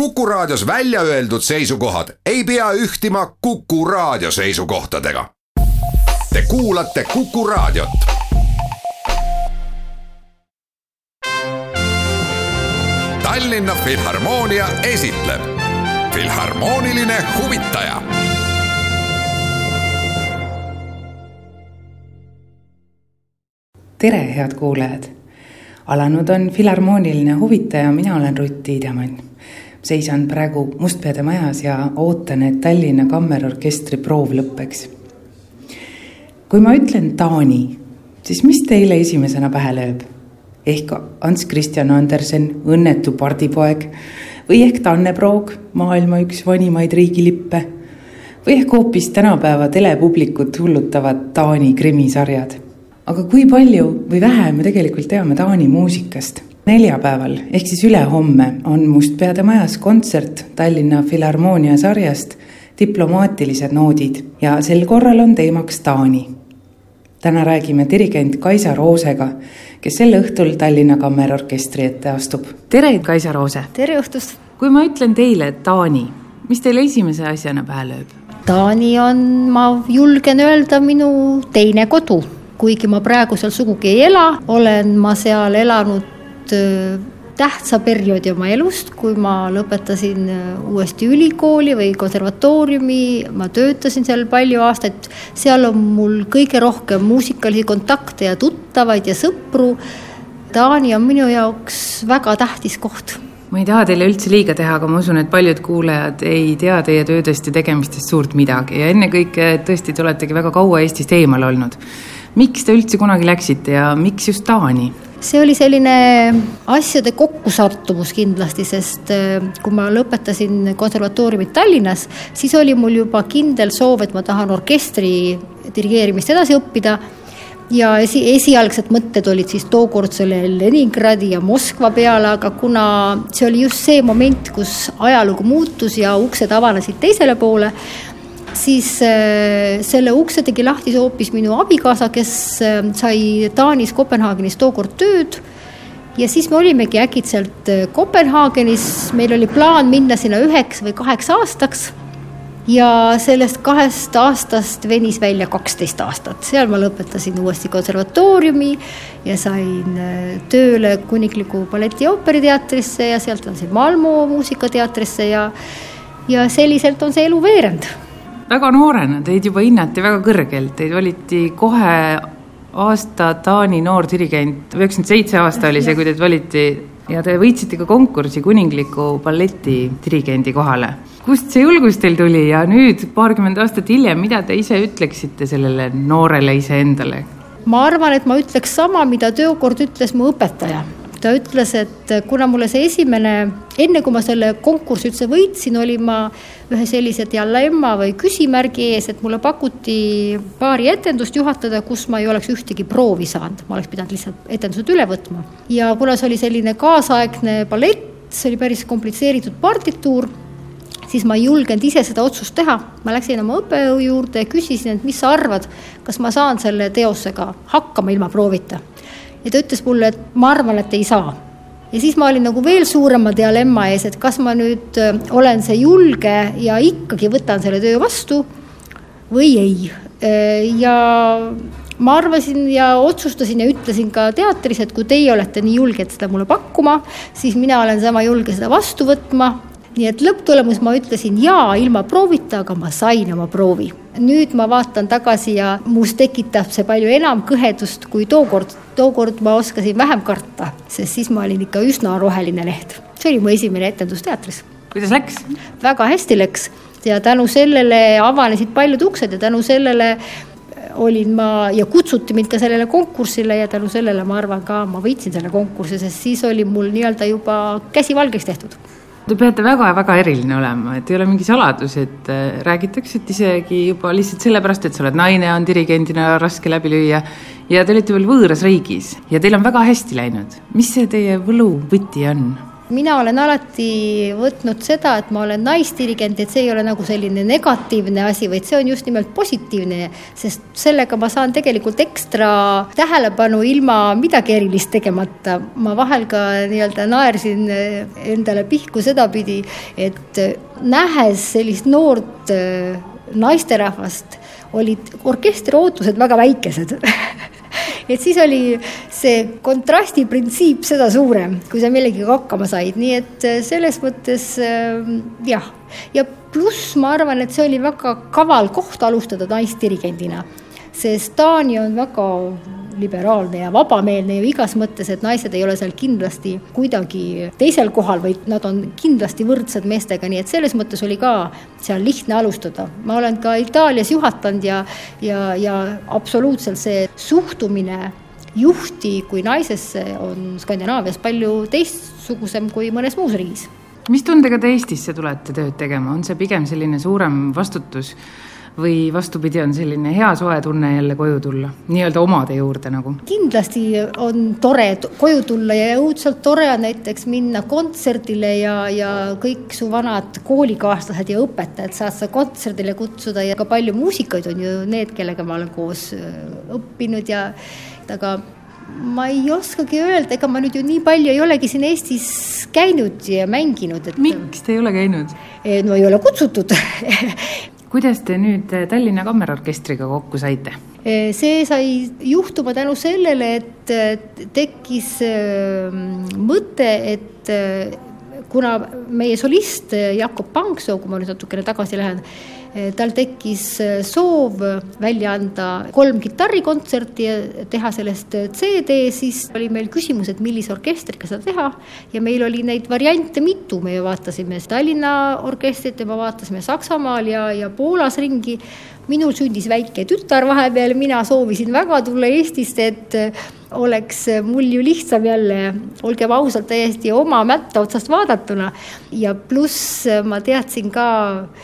Kuku Raadios välja öeldud seisukohad ei pea ühtima Kuku Raadio seisukohtadega. Te kuulate Kuku Raadiot. Tallinna Filharmoonia esitleb Filharmooniline huvitaja tere, head kuulajad! alanud on Filharmooniline huvitaja, mina olen Rutt Tiidemann. Seisan praegu Mustpeade majas ja ootan, et Tallinna Kammerorkestri proov lõpeks. kui ma ütlen Taani, siis mis teile esimesena pähe lööb? ehk Ants Christian Andersen, õnnetu pardipoeg või ehk Tanne Proog, maailma üks vanimaid riigilippe või ehk hoopis tänapäeva telepublikut hullutavad Taani krimisarjad aga kui palju või vähe me tegelikult teame Taani muusikast? Neljapäeval ehk siis ülehomme on Mustpeade majas kontsert Tallinna Filharmoonia sarjast Diplomaatilised noodid ja sel korral on teemaks Taani. täna räägime dirigent Kaisa Roosega, kes sel õhtul Tallinna Kammerorkestri ette astub. tere, Kaisa Roose! tere õhtust! kui ma ütlen teile Taani, mis teile esimese asjana pähe lööb? Taani on, ma julgen öelda, minu teine kodu kuigi ma praegu seal sugugi ei ela, olen ma seal elanud äh, tähtsa perioodi oma elust, kui ma lõpetasin äh, uuesti ülikooli või konservatooriumi, ma töötasin seal palju aastaid, seal on mul kõige rohkem muusikalisi kontakte ja tuttavaid ja sõpru. Taani on minu jaoks väga tähtis koht. Ma ei taha teile üldse liiga teha, aga ma usun, et paljud kuulajad ei tea teie töödest ja tegemistest suurt midagi. Ja ennekõike tõesti, te oletegi väga kaua Eestist eemal olnud miks te üldse kunagi läksite ja miks just Taani? see oli selline asjade kokkusattumus kindlasti, sest äh, kui ma lõpetasin konservatooriumit Tallinnas, siis oli mul juba kindel soov, et ma tahan orkestri dirigeerimist edasi õppida ja esi, esialgsed mõtted olid siis tookord selle Leningradi ja Moskva peale, aga kuna see oli just see moment, kus ajalugu muutus ja uksed avanesid teisele poole, siis äh, selle ukse tegi lahti hoopis minu abikaasa, kes äh, sai Taanis Kopenhaagenis tookord tööd. ja siis me olimegi äkitselt äh, Kopenhaagenis, meil oli plaan minna sinna üheks või kaheks aastaks. ja sellest kahest aastast venis välja kaksteist aastat, seal ma lõpetasin uuesti konservatooriumi ja sain tööle Kuningliku Balleti ja Ooperiteatrisse ja sealt lasin Malmo Muusikateatrisse ja ja selliselt on see elu veerenud väga noorena teid juba hinnati väga kõrgelt, teid valiti kohe aasta Taani noordirigent, üheksakümmend seitse aasta oli see, kui teid valiti ja te võitsite ka konkursi kuningliku balleti dirigendi kohale. kust see julgus teil tuli ja nüüd, paarkümmend aastat hiljem, mida te ise ütleksite sellele noorele iseendale? ma arvan, et ma ütleks sama, mida tookord ütles mu õpetaja ta ütles, et kuna mulle see esimene, enne kui ma selle konkursi üldse võitsin, olin ma ühe sellise dialemma või küsimärgi ees, et mulle pakuti paari etendust juhatada, kus ma ei oleks ühtegi proovi saanud, ma oleks pidanud lihtsalt etendused üle võtma. ja kuna see oli selline kaasaegne ballett, see oli päris komplitseeritud partituur, siis ma ei julgenud ise seda otsust teha. ma läksin oma õppejõu juurde ja küsisin, et mis sa arvad, kas ma saan selle teosega hakkama ilma proovita ja ta ütles mulle, et ma arvan, et ei saa. ja siis ma olin nagu veel suurema dialemma ees, et kas ma nüüd äh, olen see julge ja ikkagi võtan selle töö vastu või ei. Äh, ja ma arvasin ja otsustasin ja ütlesin ka teatris, et kui teie olete nii julged seda mulle pakkuma, siis mina olen sama julge seda vastu võtma nii et lõpptulemus ma ütlesin jaa ilma proovita, aga ma sain oma proovi. Nüüd ma vaatan tagasi ja mus tekitab see palju enam kõhedust kui tookord. tookord ma oskasin vähem karta, sest siis ma olin ikka üsna roheline leht. see oli mu esimene etendus teatris. kuidas läks? väga hästi läks ja tänu sellele avanesid paljud uksed ja tänu sellele olin ma ja kutsuti mind ka sellele konkursile ja tänu sellele ma arvan ka, ma võitsin selle konkursi, sest siis oli mul nii-öelda juba käsi valgeks tehtud Te peate väga-väga eriline olema, et ei ole mingi saladus, et äh, räägitakse, et isegi juba lihtsalt sellepärast, et sa oled naine, on dirigendina raske läbi lüüa ja te olete veel võõras riigis ja teil on väga hästi läinud. mis see teie võluvõti on? Mina olen alati võtnud seda, et ma olen naisdirigent, et see ei ole nagu selline negatiivne asi, vaid see on just nimelt positiivne, sest sellega ma saan tegelikult ekstra tähelepanu ilma midagi erilist tegemata. ma vahel ka nii-öelda naersin endale pihku sedapidi, et nähes sellist noort äh, naisterahvast, olid orkestri ootused väga väikesed et siis oli see kontrasti printsiip seda suurem, kui sa millegagi hakkama said, nii et äh, selles mõttes äh, jah, ja pluss ma arvan, et see oli väga kaval koht alustada naisdirigendina, sest Taani on väga liberaalne ja vabameelne ju igas mõttes, et naised ei ole seal kindlasti kuidagi teisel kohal, vaid nad on kindlasti võrdsed meestega, nii et selles mõttes oli ka seal lihtne alustada. ma olen ka Itaalias juhatanud ja, ja, ja absoluutselt see suhtumine juhti kui naisesse on Skandinaavias palju teistsugusem kui mõnes muus riigis. mis tundega te Eestisse tulete tööd tegema, on see pigem selline suurem vastutus või vastupidi, on selline hea soe tunne jälle koju tulla, nii-öelda omade juurde nagu? kindlasti on tore koju tulla ja õudselt tore on näiteks minna kontserdile ja, ja kõik su vanad koolikaaslased ja õpetajad saad sa kontserdile kutsuda ja ka palju muusikuid on ju need, kellega ma olen koos äh, õppinud ja aga ma ei oskagi öelda, ega ma nüüd ju nii palju ei olegi siin Eestis käinud ja mänginud, et. miks te ei ole käinud? no ei ole kutsutud kuidas te nüüd äh, Tallinna Kammerorkestriga kokku saite? Äh, see sai juhtuma tänu sellele, et äh, tekkis mõte, et kuna meie solist Jakob Pangsoo, kui ma nüüd natukene tagasi lähen, tal tekkis soov välja anda kolm kitarrikontserti ja teha sellest CD, siis oli meil küsimus, et millise orkestriga seda teha. Ja meil oli neid variante mitu, me vaatasime Tallinna orkestrit ja me vaatasime Saksamaal ja, ja Poolas ringi. Minul sündis väike tütar vahepeal, mina soovisin väga tulla Eestisse, et oleks mul ju lihtsam jälle, olgem ausad, täiesti oma mätta otsast vaadatuna. ja pluss ma teadsin ka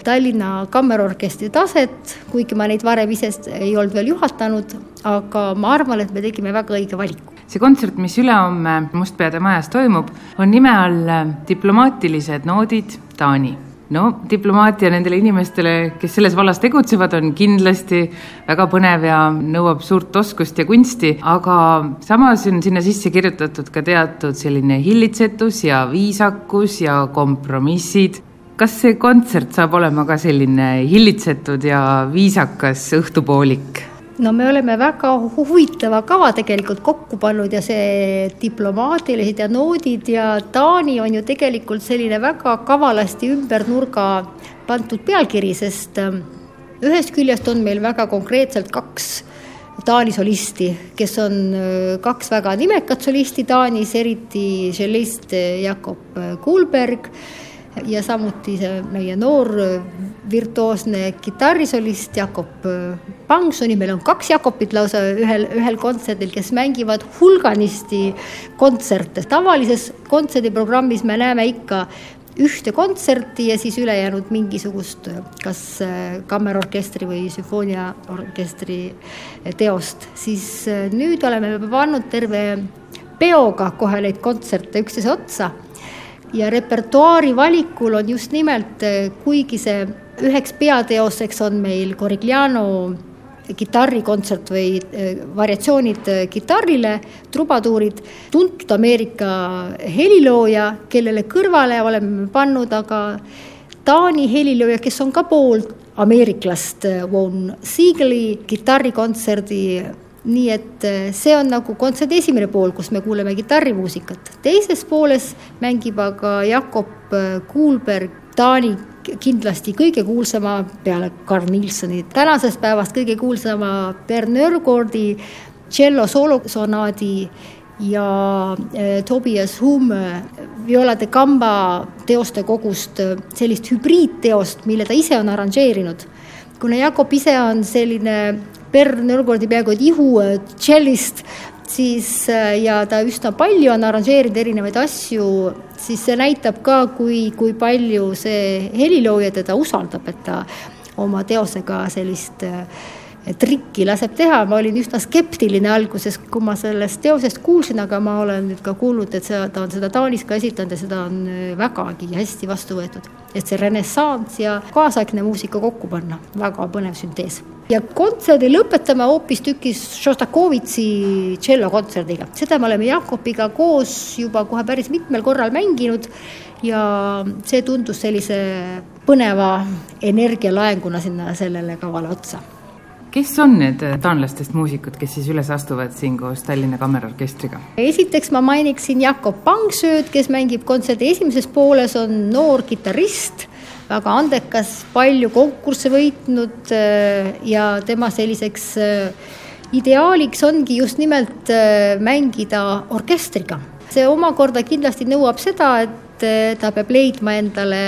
Tallinna Kammerorkestri taset, kuigi ma neid varem ise ei olnud veel juhatanud, aga ma arvan, et me tegime väga õige valiku see kontsert, mis ülehomme Mustpeade majas toimub, on nime all Diplomaatilised noodid Taani no diplomaatia nendele inimestele, kes selles vallas tegutsevad, on kindlasti väga põnev ja nõuab suurt oskust ja kunsti, aga samas on sinna sisse kirjutatud ka teatud selline hillitsetus ja viisakus ja kompromissid. kas see kontsert saab olema ka selline hillitsetud ja viisakas õhtupoolik? No me oleme väga huvitava kava tegelikult kokku pannud ja see diplomaatilised ja noodid ja Taani on ju tegelikult selline väga kavalasti ümber nurga pandud pealkiri, sest ähm, ühest küljest on meil väga konkreetselt kaks Taani solisti, kes on äh, kaks väga nimekat solisti Taanis, eriti tšellist Jakob Kuulberg ja samuti see meie noor virtuoosne kitarrisolist Jakob Pangsoni, meil on kaks Jakobit lausa ühel, ühel kontserdil, kes mängivad hulganisti kontserte. tavalises kontserdiprogrammis me näeme ikka ühte kontserti ja siis ülejäänud mingisugust kas kammerorkestri või sümfooniaorkestri teost, siis nüüd oleme pannud terve peoga kohe neid kontserte üksteise otsa ja repertuaari valikul on just nimelt, kuigi see üheks peateoseks on meil Corigliano kitarrikontsert või eh, variatsioonid eh, kitarrile, trubaduurid, tuntud Ameerika helilooja, kellele kõrvale oleme pannud aga Taani helilooja, kes on ka pool ameeriklast, Von Siegeli kitarrikontserdi nii et eh, see on nagu kontserdi esimene pool, kus me kuuleme kitarrimuusikat. teises pooles mängib aga Jakob eh, Kuulberg Taani kindlasti kõige kuulsama peale Carl Nilssoni tänasest päevast kõige kuulsama Bern Nörgordi tšello soolosonaadi ja eh, Tobias Hume Viola de Gamba teoste kogust sellist hübriidteost, mille ta ise on arranžeerinud. kuna Jakob ise on selline Bern Nürgoldi peaaegu et ihu tšellist, siis äh, ja ta üsna palju on arranžeerinud erinevaid asju, siis see näitab ka, kui, kui palju see helilooja teda usaldab, et ta oma teosega sellist äh, trikki laseb teha, ma olin üsna skeptiline alguses, kui ma sellest teosest kuulsin, aga ma olen nüüd ka kuulnud, et see, ta on seda Taanis ka esitanud ja seda on äh, vägagi hästi vastu võetud. et see renessanss ja kaasaegne muusika kokku panna, väga põnev süntees. ja kontserdi lõpetame hoopistükkis Šostakovitši tšellokontserdiga, seda me oleme Jakobiga koos juba kohe päris mitmel korral mänginud ja see tundus sellise põneva energialaenguna sinna sellele kavale otsa kes on need taanlastest muusikud, kes siis üles astuvad siin koos Tallinna Kammerorkestriga? esiteks ma mainiksin Jakob Pangsööd, kes mängib kontserdi esimeses pooles, on noor kitarrist, väga andekas, palju konkursse võitnud äh, ja tema selliseks äh, ideaaliks ongi just nimelt äh, mängida orkestriga. see omakorda kindlasti nõuab seda, et ta peab leidma endale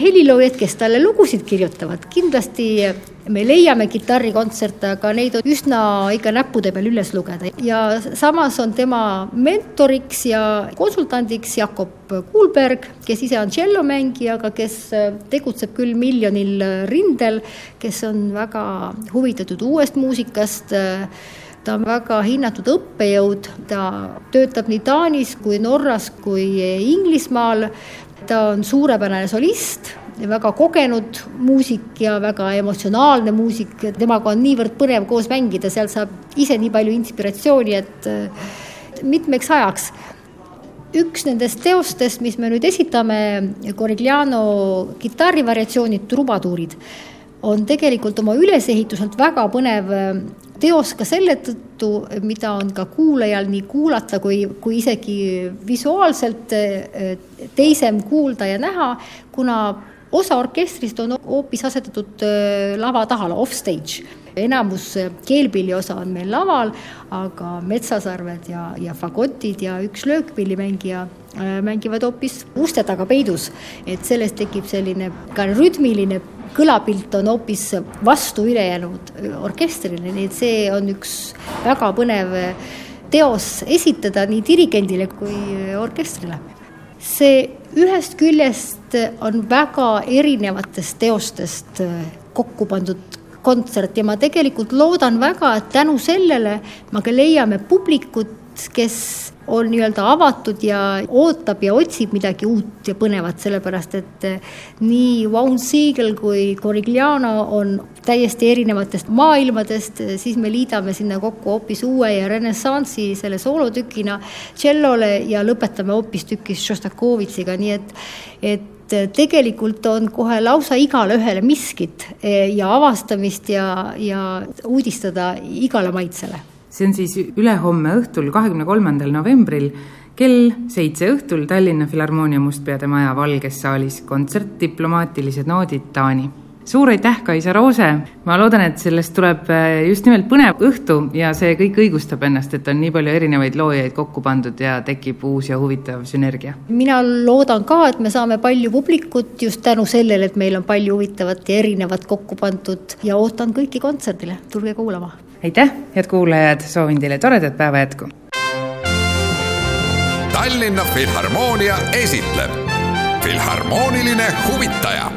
heliloojad, kes talle lugusid kirjutavad, kindlasti me leiame kitarrikontserte, aga neid on üsna ikka näppude peal üles lugeda. Ja samas on tema mentoriks ja konsultandiks Jakob Kuulberg, kes ise on tšellomängija, aga kes tegutseb küll miljonil rindel, kes on väga huvitatud uuest muusikast. Ta on väga hinnatud õppejõud, ta töötab nii Taanis kui Norras kui Inglismaal, ta on suurepärane solist, väga kogenud muusik ja väga emotsionaalne muusik, temaga on niivõrd põnev koos mängida, sealt saab ise nii palju inspiratsiooni, et mitmeks ajaks. üks nendest teostest, mis me nüüd esitame, Corigliano kitarrivariatsioonid, trubaduurid, on tegelikult oma ülesehituselt väga põnev teos ka selle tõttu, mida on ka kuulajal nii kuulata kui, kui isegi visuaalselt eh, teisem kuulda ja näha, kuna osa orkestrist on hoopis asetatud eh, lava taha, off-stage. enamus keelpilli osa on meil laval, aga metsasarved ja, ja fagotid ja üks löökpillimängija mängivad hoopis uste taga peidus, et sellest tekib selline ka rütmiline kõlapilt on hoopis vastu ülejäänud orkestrile, nii et see on üks väga põnev teos esitada nii dirigendile kui orkestrile. see ühest küljest on väga erinevatest teostest kokku pandud kontsert ja ma tegelikult loodan väga, et tänu sellele me ka leiame publikut, kes on nii-öelda avatud ja ootab ja otsib midagi uut ja põnevat, sellepärast et eh, nii Wound Siegel kui Corigliano on täiesti erinevatest maailmadest, siis me liidame sinna kokku hoopis uue ja renessansi selle soolotükina tšellole ja lõpetame hoopistükkis Šostakovitšiga, nii et, et tegelikult on kohe lausa igale ühele miskit eh, ja avastamist ja, ja uudistada igale maitsele see on siis ülehomme õhtul, kahekümne kolmandal novembril kell seitse õhtul Tallinna Filharmoonia Mustpeade Maja Valges saalis kontsert Diplomaatilised noodid Taani. suur aitäh, Kaisa Roose, ma loodan, et sellest tuleb äh, just nimelt põnev õhtu ja see kõik õigustab ennast, et on nii palju erinevaid loojaid kokku pandud ja tekib uus ja huvitav sünergia. mina loodan ka, et me saame palju publikut just tänu sellele, et meil on palju huvitavat ja erinevat kokku pandud ja ootan kõiki kontserdile, tulge kuulama aitäh, head kuulajad, soovin teile toredat päeva jätku. Tallinna Filharmoonia esitleb Filharmooniline huvitaja